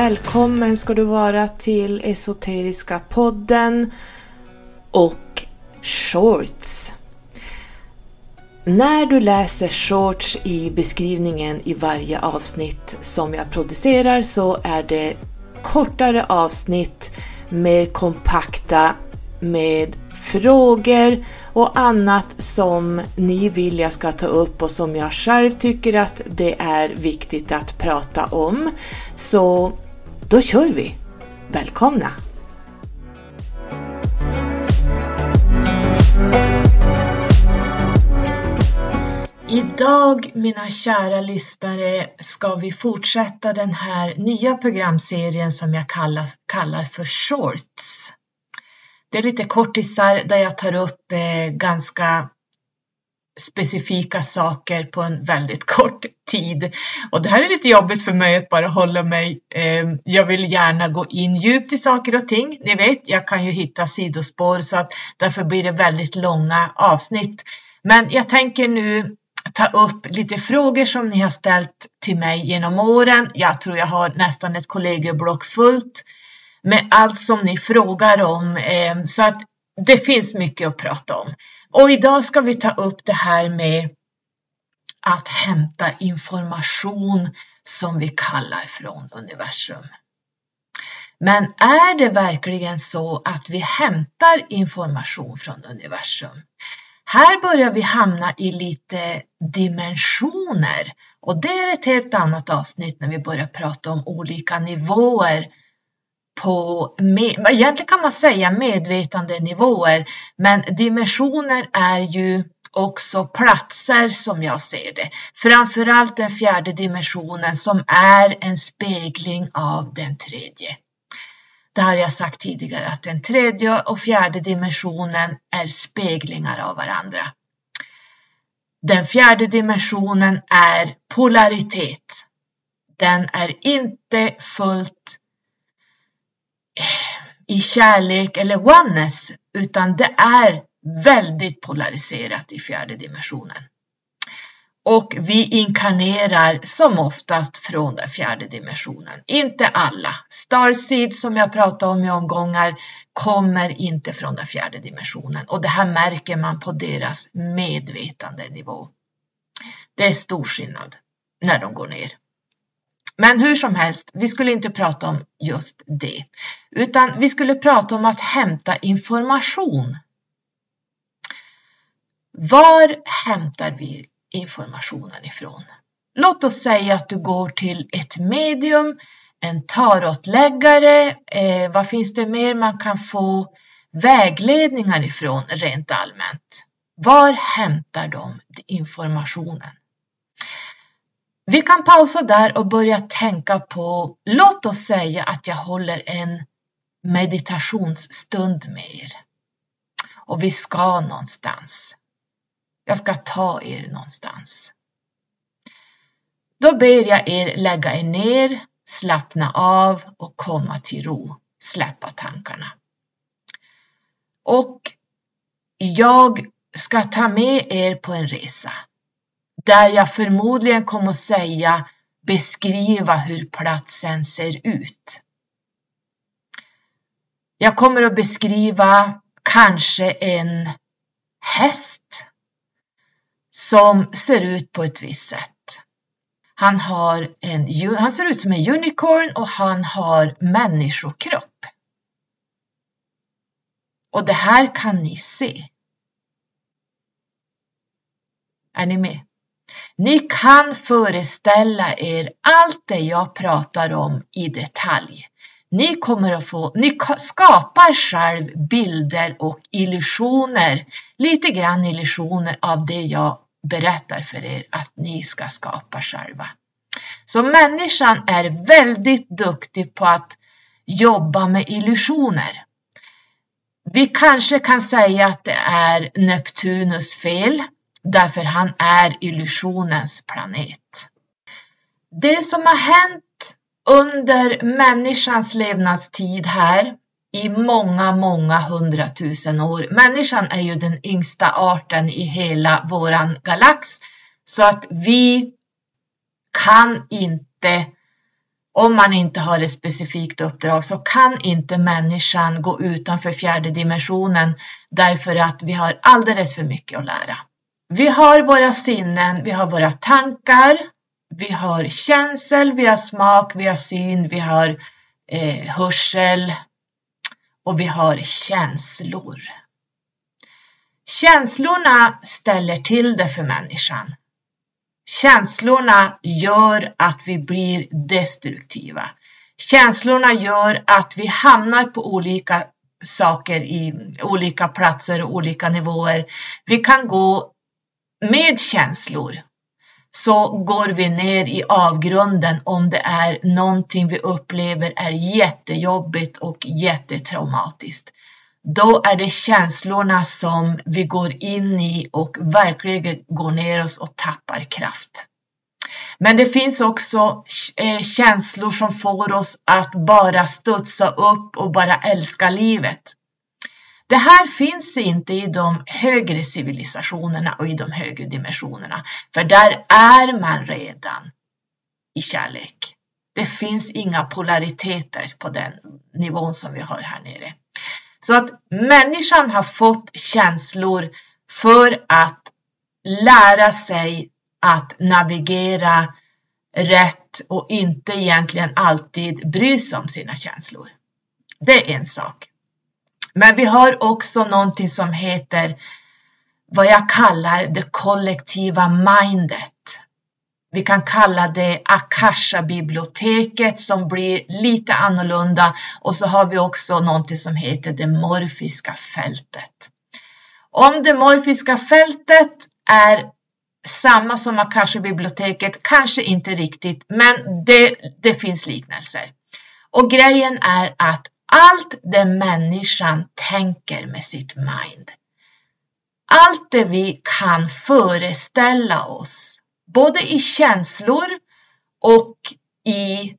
välkommen ska du vara till Esoteriska podden och Shorts. När du läser shorts i beskrivningen i varje avsnitt som jag producerar så är det kortare avsnitt, mer kompakta med frågor och annat som ni vill jag ska ta upp och som jag själv tycker att det är viktigt att prata om. Så då kör vi! Välkomna! Idag, mina kära lyssnare, ska vi fortsätta den här nya programserien som jag kallar, kallar för Shorts. Det är lite kortisar där jag tar upp eh, ganska specifika saker på en väldigt kort tid. Och det här är lite jobbigt för mig att bara hålla mig. Eh, jag vill gärna gå in djupt i saker och ting. Ni vet, jag kan ju hitta sidospår så att därför blir det väldigt långa avsnitt. Men jag tänker nu ta upp lite frågor som ni har ställt till mig genom åren. Jag tror jag har nästan ett kollegieblock fullt med allt som ni frågar om. Eh, så att det finns mycket att prata om. Och idag ska vi ta upp det här med att hämta information som vi kallar från universum. Men är det verkligen så att vi hämtar information från universum? Här börjar vi hamna i lite dimensioner och det är ett helt annat avsnitt när vi börjar prata om olika nivåer på, egentligen kan man säga medvetandenivåer, men dimensioner är ju också platser som jag ser det. Framförallt den fjärde dimensionen som är en spegling av den tredje. Det har jag sagt tidigare att den tredje och fjärde dimensionen är speglingar av varandra. Den fjärde dimensionen är polaritet. Den är inte fullt i kärlek eller oneness, utan det är väldigt polariserat i fjärde dimensionen. Och vi inkarnerar som oftast från den fjärde dimensionen. Inte alla. Starseed som jag pratade om i omgångar kommer inte från den fjärde dimensionen och det här märker man på deras medvetandenivå. Det är stor skillnad när de går ner. Men hur som helst, vi skulle inte prata om just det, utan vi skulle prata om att hämta information. Var hämtar vi informationen ifrån? Låt oss säga att du går till ett medium, en tarotläggare, eh, vad finns det mer man kan få vägledningar ifrån rent allmänt? Var hämtar de informationen? Vi kan pausa där och börja tänka på, låt oss säga att jag håller en meditationsstund med er. Och vi ska någonstans. Jag ska ta er någonstans. Då ber jag er lägga er ner, slappna av och komma till ro, släppa tankarna. Och jag ska ta med er på en resa där jag förmodligen kommer att säga beskriva hur platsen ser ut. Jag kommer att beskriva kanske en häst som ser ut på ett visst sätt. Han, har en, han ser ut som en unicorn och han har människokropp. Och det här kan ni se. Är ni med? Ni kan föreställa er allt det jag pratar om i detalj. Ni kommer att få, ni skapar själv bilder och illusioner, lite grann illusioner av det jag berättar för er att ni ska skapa själva. Så människan är väldigt duktig på att jobba med illusioner. Vi kanske kan säga att det är Neptunus fel därför han är illusionens planet. Det som har hänt under människans levnadstid här i många, många hundratusen år. Människan är ju den yngsta arten i hela våran galax så att vi kan inte om man inte har ett specifikt uppdrag så kan inte människan gå utanför fjärde dimensionen därför att vi har alldeles för mycket att lära. Vi har våra sinnen, vi har våra tankar, vi har känsel, vi har smak, vi har syn, vi har eh, hörsel och vi har känslor. Känslorna ställer till det för människan. Känslorna gör att vi blir destruktiva. Känslorna gör att vi hamnar på olika saker i olika platser och olika nivåer. Vi kan gå med känslor så går vi ner i avgrunden om det är någonting vi upplever är jättejobbigt och jättetraumatiskt. Då är det känslorna som vi går in i och verkligen går ner oss och tappar kraft. Men det finns också eh, känslor som får oss att bara studsa upp och bara älska livet. Det här finns inte i de högre civilisationerna och i de högre dimensionerna, för där är man redan i kärlek. Det finns inga polariteter på den nivån som vi har här nere. Så att människan har fått känslor för att lära sig att navigera rätt och inte egentligen alltid bry sig om sina känslor. Det är en sak. Men vi har också någonting som heter vad jag kallar det kollektiva mindet. Vi kan kalla det Akasha-biblioteket som blir lite annorlunda och så har vi också någonting som heter det morfiska fältet. Om det morfiska fältet är samma som Akasha-biblioteket, kanske inte riktigt, men det, det finns liknelser. Och grejen är att allt det människan tänker med sitt mind, allt det vi kan föreställa oss, både i känslor och i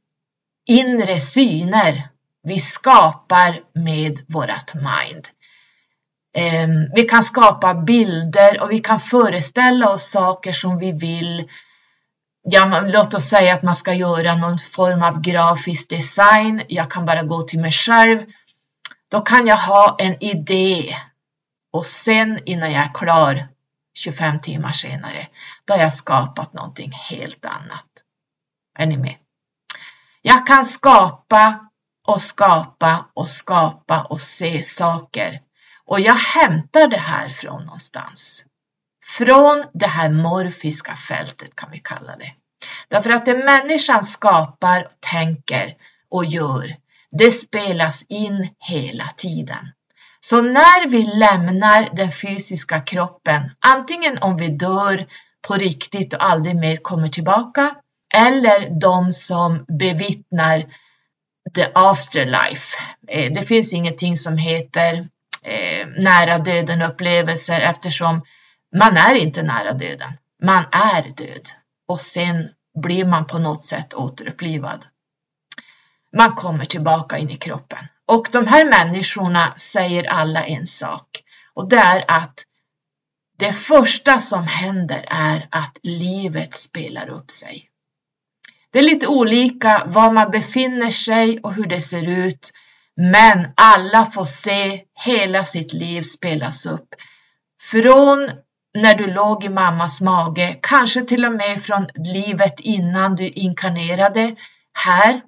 inre syner vi skapar med vårt mind. Ehm, vi kan skapa bilder och vi kan föreställa oss saker som vi vill ja, låt oss säga att man ska göra någon form av grafisk design. Jag kan bara gå till mig själv. Då kan jag ha en idé och sen innan jag är klar 25 timmar senare, då har jag skapat någonting helt annat. Är ni med? Jag kan skapa och skapa och skapa och se saker. Och jag hämtar det här från någonstans. Från det här morfiska fältet kan vi kalla det. Därför att det människan skapar, tänker och gör, det spelas in hela tiden. Så när vi lämnar den fysiska kroppen, antingen om vi dör på riktigt och aldrig mer kommer tillbaka, eller de som bevittnar the afterlife. Eh, det finns ingenting som heter eh, nära döden upplevelser eftersom man är inte nära döden. Man är död och sen blir man på något sätt återupplivad. Man kommer tillbaka in i kroppen. Och de här människorna säger alla en sak och det är att det första som händer är att livet spelar upp sig. Det är lite olika var man befinner sig och hur det ser ut, men alla får se hela sitt liv spelas upp. Från när du låg i mammas mage, kanske till och med från livet innan du inkarnerade här,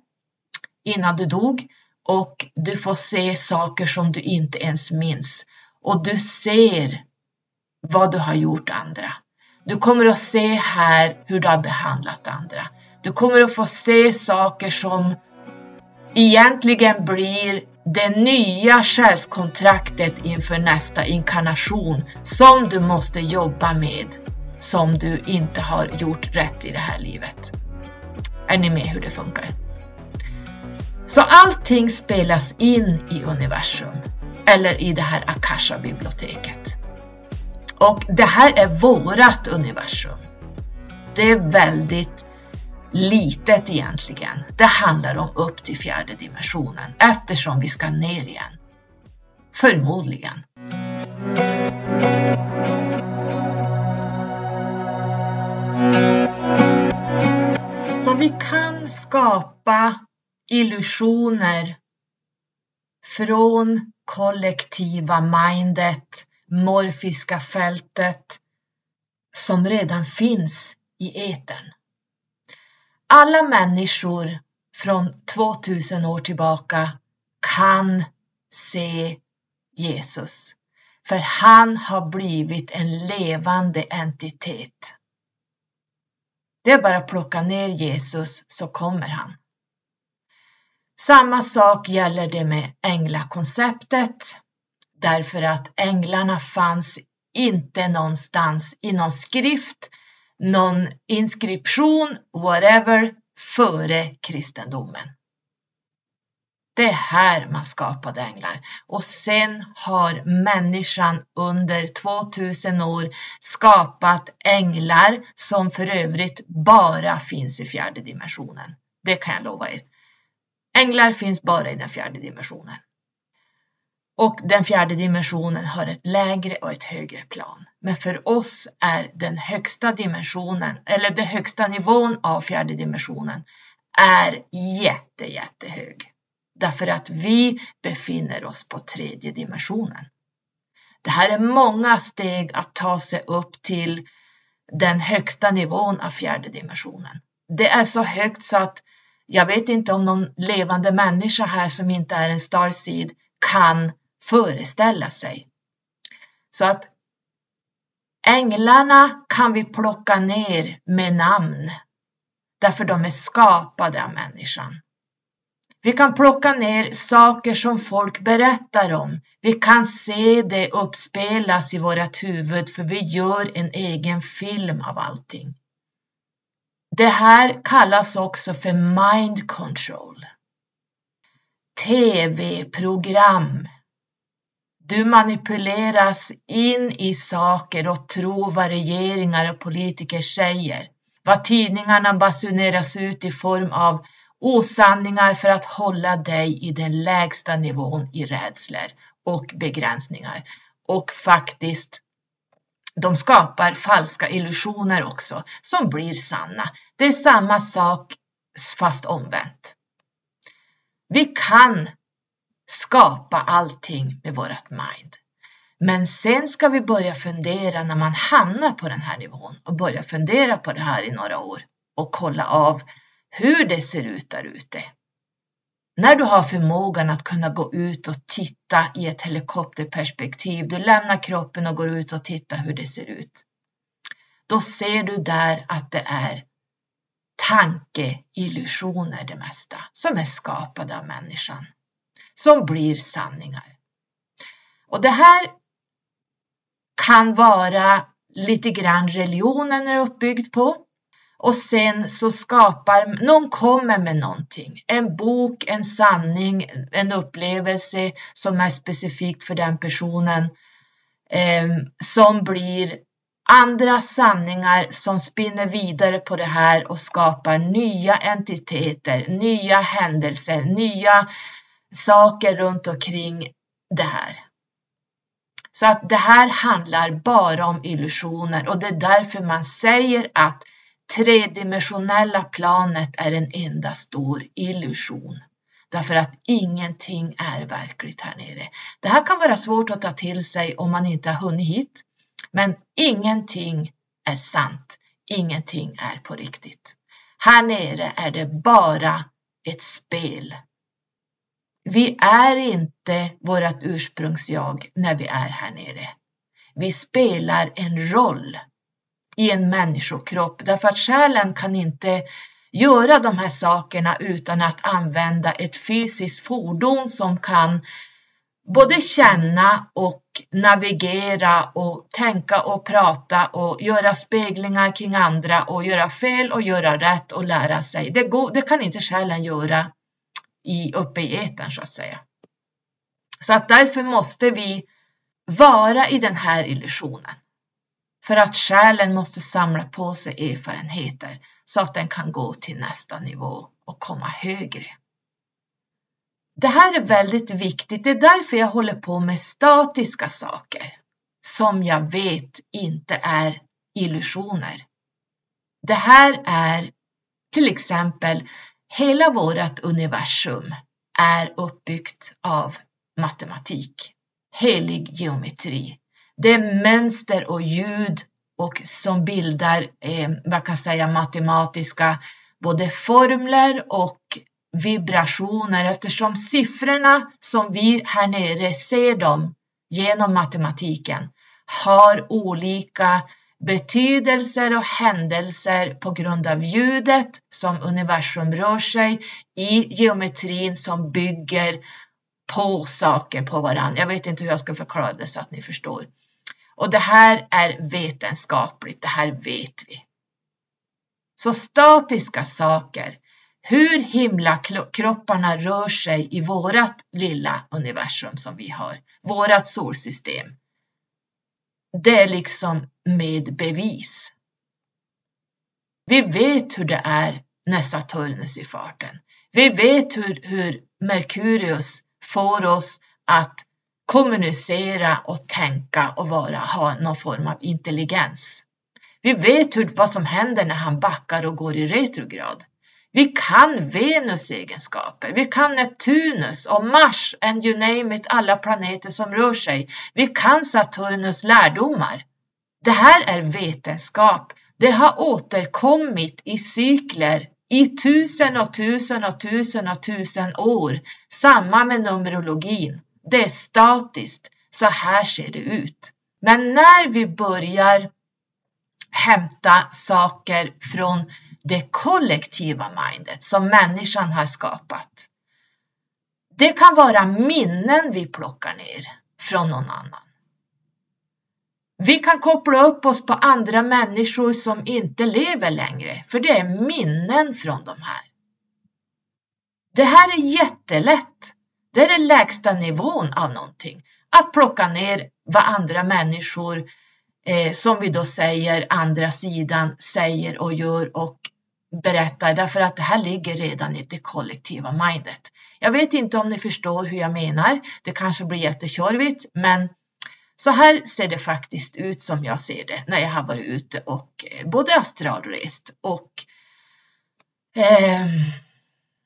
innan du dog och du får se saker som du inte ens minns och du ser vad du har gjort andra. Du kommer att se här hur du har behandlat andra. Du kommer att få se saker som egentligen blir det nya själskontraktet inför nästa inkarnation som du måste jobba med som du inte har gjort rätt i det här livet. Är ni med hur det funkar? Så allting spelas in i universum eller i det här Akasha-biblioteket. Och det här är vårat universum. Det är väldigt litet egentligen. Det handlar om upp till fjärde dimensionen eftersom vi ska ner igen. Förmodligen. Så vi kan skapa illusioner från kollektiva mindet, morfiska fältet som redan finns i etern. Alla människor från 2000 år tillbaka kan se Jesus. För han har blivit en levande entitet. Det är bara att plocka ner Jesus så kommer han. Samma sak gäller det med änglakonceptet. Därför att änglarna fanns inte någonstans i någon skrift, någon inskription, whatever, före kristendomen. Det är här man skapade änglar och sen har människan under 2000 år skapat änglar som för övrigt bara finns i fjärde dimensionen. Det kan jag lova er. Änglar finns bara i den fjärde dimensionen. Och den fjärde dimensionen har ett lägre och ett högre plan. Men för oss är den högsta dimensionen, eller den högsta nivån av fjärde dimensionen, är jätte, jättehög. Därför att vi befinner oss på tredje dimensionen. Det här är många steg att ta sig upp till den högsta nivån av fjärde dimensionen. Det är så högt så att jag vet inte om någon levande människa här som inte är en starseed kan föreställa sig. Så att änglarna kan vi plocka ner med namn därför de är skapade av människan. Vi kan plocka ner saker som folk berättar om. Vi kan se det uppspelas i vårt huvud för vi gör en egen film av allting. Det här kallas också för mind control. TV-program. Du manipuleras in i saker och tror vad regeringar och politiker säger. Vad tidningarna basuneras ut i form av osanningar för att hålla dig i den lägsta nivån i rädslor och begränsningar. Och faktiskt, de skapar falska illusioner också som blir sanna. Det är samma sak fast omvänt. Vi kan skapa allting med vårt mind. Men sen ska vi börja fundera när man hamnar på den här nivån och börja fundera på det här i några år och kolla av hur det ser ut där ute. När du har förmågan att kunna gå ut och titta i ett helikopterperspektiv, du lämnar kroppen och går ut och tittar hur det ser ut. Då ser du där att det är tankeillusioner det mesta som är skapade av människan, som blir sanningar. Och det här kan vara lite grann religionen är uppbyggd på och sen så skapar, någon kommer med någonting. En bok, en sanning, en upplevelse som är specifikt för den personen. Eh, som blir andra sanningar som spinner vidare på det här och skapar nya entiteter, nya händelser, nya saker runt omkring det här. Så att det här handlar bara om illusioner och det är därför man säger att tredimensionella planet är en enda stor illusion. Därför att ingenting är verkligt här nere. Det här kan vara svårt att ta till sig om man inte har hunnit hit. Men ingenting är sant. Ingenting är på riktigt. Här nere är det bara ett spel. Vi är inte vårt ursprungsjag när vi är här nere. Vi spelar en roll i en människokropp därför att själen kan inte göra de här sakerna utan att använda ett fysiskt fordon som kan både känna och navigera och tänka och prata och göra speglingar kring andra och göra fel och göra rätt och lära sig. Det, går, det kan inte själen göra i, uppe i etern så att säga. Så att därför måste vi vara i den här illusionen. För att själen måste samla på sig erfarenheter så att den kan gå till nästa nivå och komma högre. Det här är väldigt viktigt. Det är därför jag håller på med statiska saker som jag vet inte är illusioner. Det här är Till exempel, hela vårt universum är uppbyggt av matematik, helig geometri. Det är mönster och ljud och som bildar, eh, vad kan säga, matematiska både formler och vibrationer eftersom siffrorna som vi här nere ser dem genom matematiken har olika betydelser och händelser på grund av ljudet som universum rör sig i geometrin som bygger på saker på varandra. Jag vet inte hur jag ska förklara det så att ni förstår. Och det här är vetenskapligt, det här vet vi. Så statiska saker, hur himlakropparna rör sig i vårat lilla universum som vi har, vårat solsystem. Det är liksom med bevis. Vi vet hur det är när Saturnus är i farten. Vi vet hur, hur Merkurius får oss att kommunicera och tänka och vara, ha någon form av intelligens. Vi vet hur, vad som händer när han backar och går i retrograd. Vi kan Venus egenskaper, vi kan Neptunus och Mars and you name it, alla planeter som rör sig. Vi kan Saturnus lärdomar. Det här är vetenskap. Det har återkommit i cykler i tusen och tusen och tusen och tusen år. Samma med numerologin. Det är statiskt. Så här ser det ut. Men när vi börjar hämta saker från det kollektiva mindet som människan har skapat. Det kan vara minnen vi plockar ner från någon annan. Vi kan koppla upp oss på andra människor som inte lever längre, för det är minnen från de här. Det här är jättelätt. Det är den lägsta nivån av någonting. Att plocka ner vad andra människor, eh, som vi då säger, andra sidan säger och gör och berättar därför att det här ligger redan i det kollektiva mindet. Jag vet inte om ni förstår hur jag menar. Det kanske blir jättetjorvigt, men så här ser det faktiskt ut som jag ser det när jag har varit ute och eh, både astralrest och eh,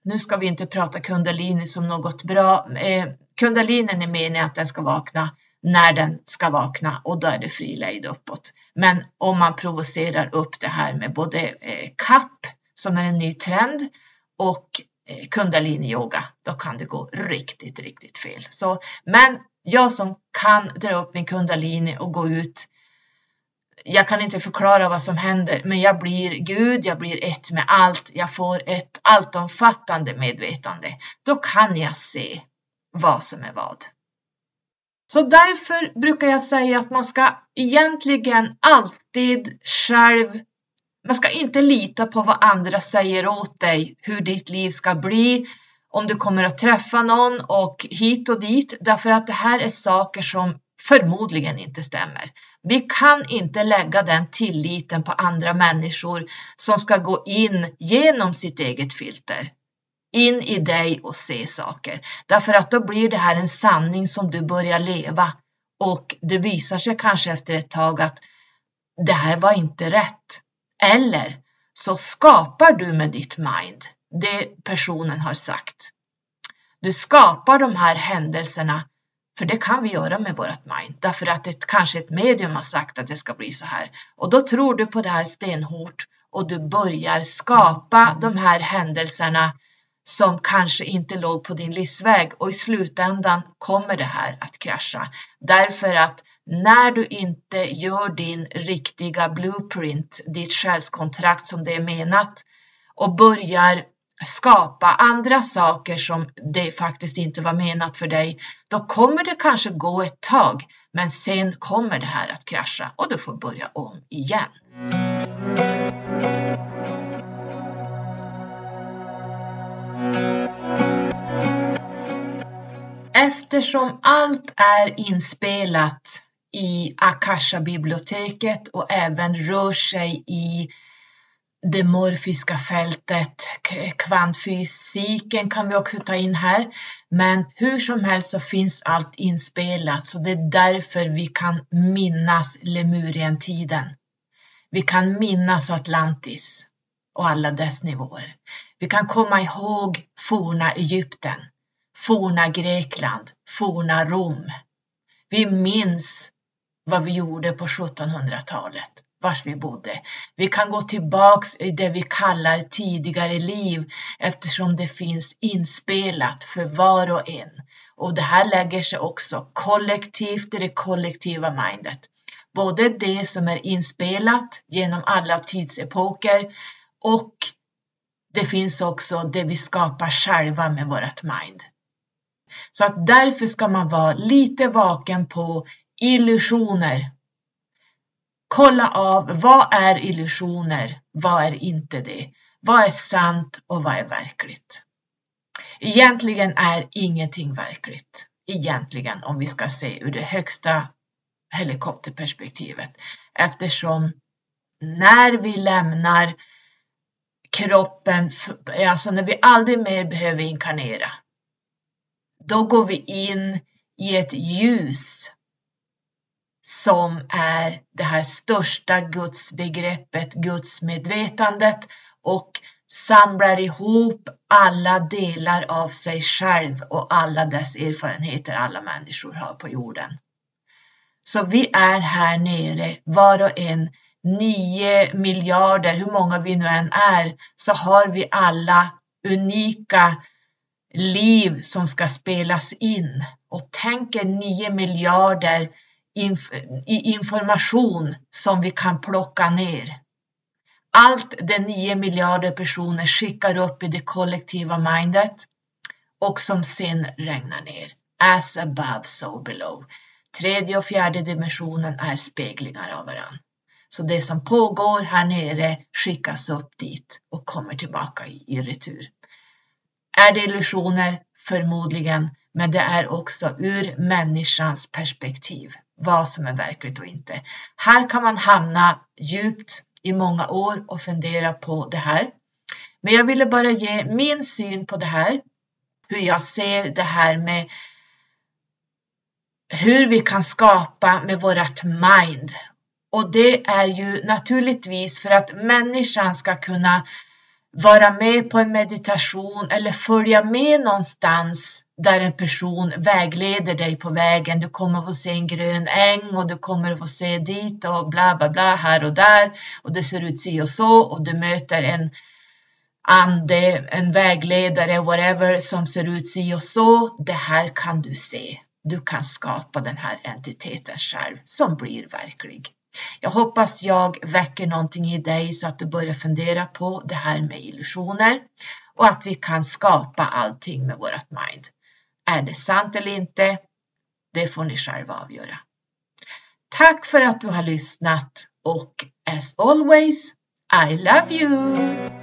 nu ska vi inte prata kundalini som något bra. Eh, kundalinen är meningen att den ska vakna när den ska vakna och då är det fri lejd uppåt. Men om man provocerar upp det här med både eh, kapp som är en ny trend och eh, kundalini yoga, då kan det gå riktigt, riktigt fel. Så, men jag som kan dra upp min kundalini och gå ut jag kan inte förklara vad som händer, men jag blir Gud, jag blir ett med allt, jag får ett alltomfattande medvetande. Då kan jag se vad som är vad. Så därför brukar jag säga att man ska egentligen alltid själv man ska inte lita på vad andra säger åt dig, hur ditt liv ska bli, om du kommer att träffa någon och hit och dit, därför att det här är saker som förmodligen inte stämmer. Vi kan inte lägga den tilliten på andra människor som ska gå in genom sitt eget filter in i dig och se saker. Därför att då blir det här en sanning som du börjar leva och det visar sig kanske efter ett tag att det här var inte rätt. Eller så skapar du med ditt mind det personen har sagt. Du skapar de här händelserna, för det kan vi göra med vårt mind, därför att ett, kanske ett medium har sagt att det ska bli så här. Och då tror du på det här stenhårt och du börjar skapa de här händelserna som kanske inte låg på din livsväg och i slutändan kommer det här att krascha. Därför att när du inte gör din riktiga blueprint, ditt själskontrakt som det är menat och börjar skapa andra saker som det faktiskt inte var menat för dig, då kommer det kanske gå ett tag, men sen kommer det här att krascha och du får börja om igen. Eftersom allt är inspelat i Akasha-biblioteket och även rör sig i det morfiska fältet, kvantfysiken kan vi också ta in här. Men hur som helst så finns allt inspelat, så det är därför vi kan minnas Lemurien-tiden. Vi kan minnas Atlantis och alla dess nivåer. Vi kan komma ihåg forna Egypten, forna Grekland, forna Rom. Vi minns vad vi gjorde på 1700-talet, vars vi bodde. Vi kan gå tillbaks i det vi kallar tidigare liv eftersom det finns inspelat för var och en. Och det här lägger sig också kollektivt i det kollektiva mindet. Både det som är inspelat genom alla tidsepoker och det finns också det vi skapar själva med vårt mind. Så att därför ska man vara lite vaken på illusioner. Kolla av vad är illusioner? Vad är inte det? Vad är sant och vad är verkligt? Egentligen är ingenting verkligt. Egentligen om vi ska se ur det högsta helikopterperspektivet eftersom när vi lämnar kroppen, alltså när vi aldrig mer behöver inkarnera, då går vi in i ett ljus som är det här största gudsbegreppet, gudsmedvetandet och samlar ihop alla delar av sig själv och alla dess erfarenheter alla människor har på jorden. Så vi är här nere, var och en, nio miljarder, hur många vi nu än är, så har vi alla unika liv som ska spelas in. Och tänk er miljarder inf information som vi kan plocka ner. Allt det 9 miljarder personer skickar upp i det kollektiva mindet och som sen regnar ner. As above, so below. Tredje och fjärde dimensionen är speglingar av varandra. Så det som pågår här nere skickas upp dit och kommer tillbaka i, i retur. Är det illusioner? Förmodligen, men det är också ur människans perspektiv vad som är verkligt och inte. Här kan man hamna djupt i många år och fundera på det här. Men jag ville bara ge min syn på det här, hur jag ser det här med hur vi kan skapa med vårt mind. Och det är ju naturligtvis för att människan ska kunna vara med på en meditation eller följa med någonstans där en person vägleder dig på vägen. Du kommer att få se en grön äng och du kommer att få se dit och bla bla bla här och där och det ser ut si och så och du möter en ande, en vägledare, whatever som ser ut si och så. Det här kan du se. Du kan skapa den här entiteten själv som blir verklig. Jag hoppas jag väcker någonting i dig så att du börjar fundera på det här med illusioner och att vi kan skapa allting med vårt mind. Är det sant eller inte? Det får ni själva avgöra. Tack för att du har lyssnat och as always, I love you!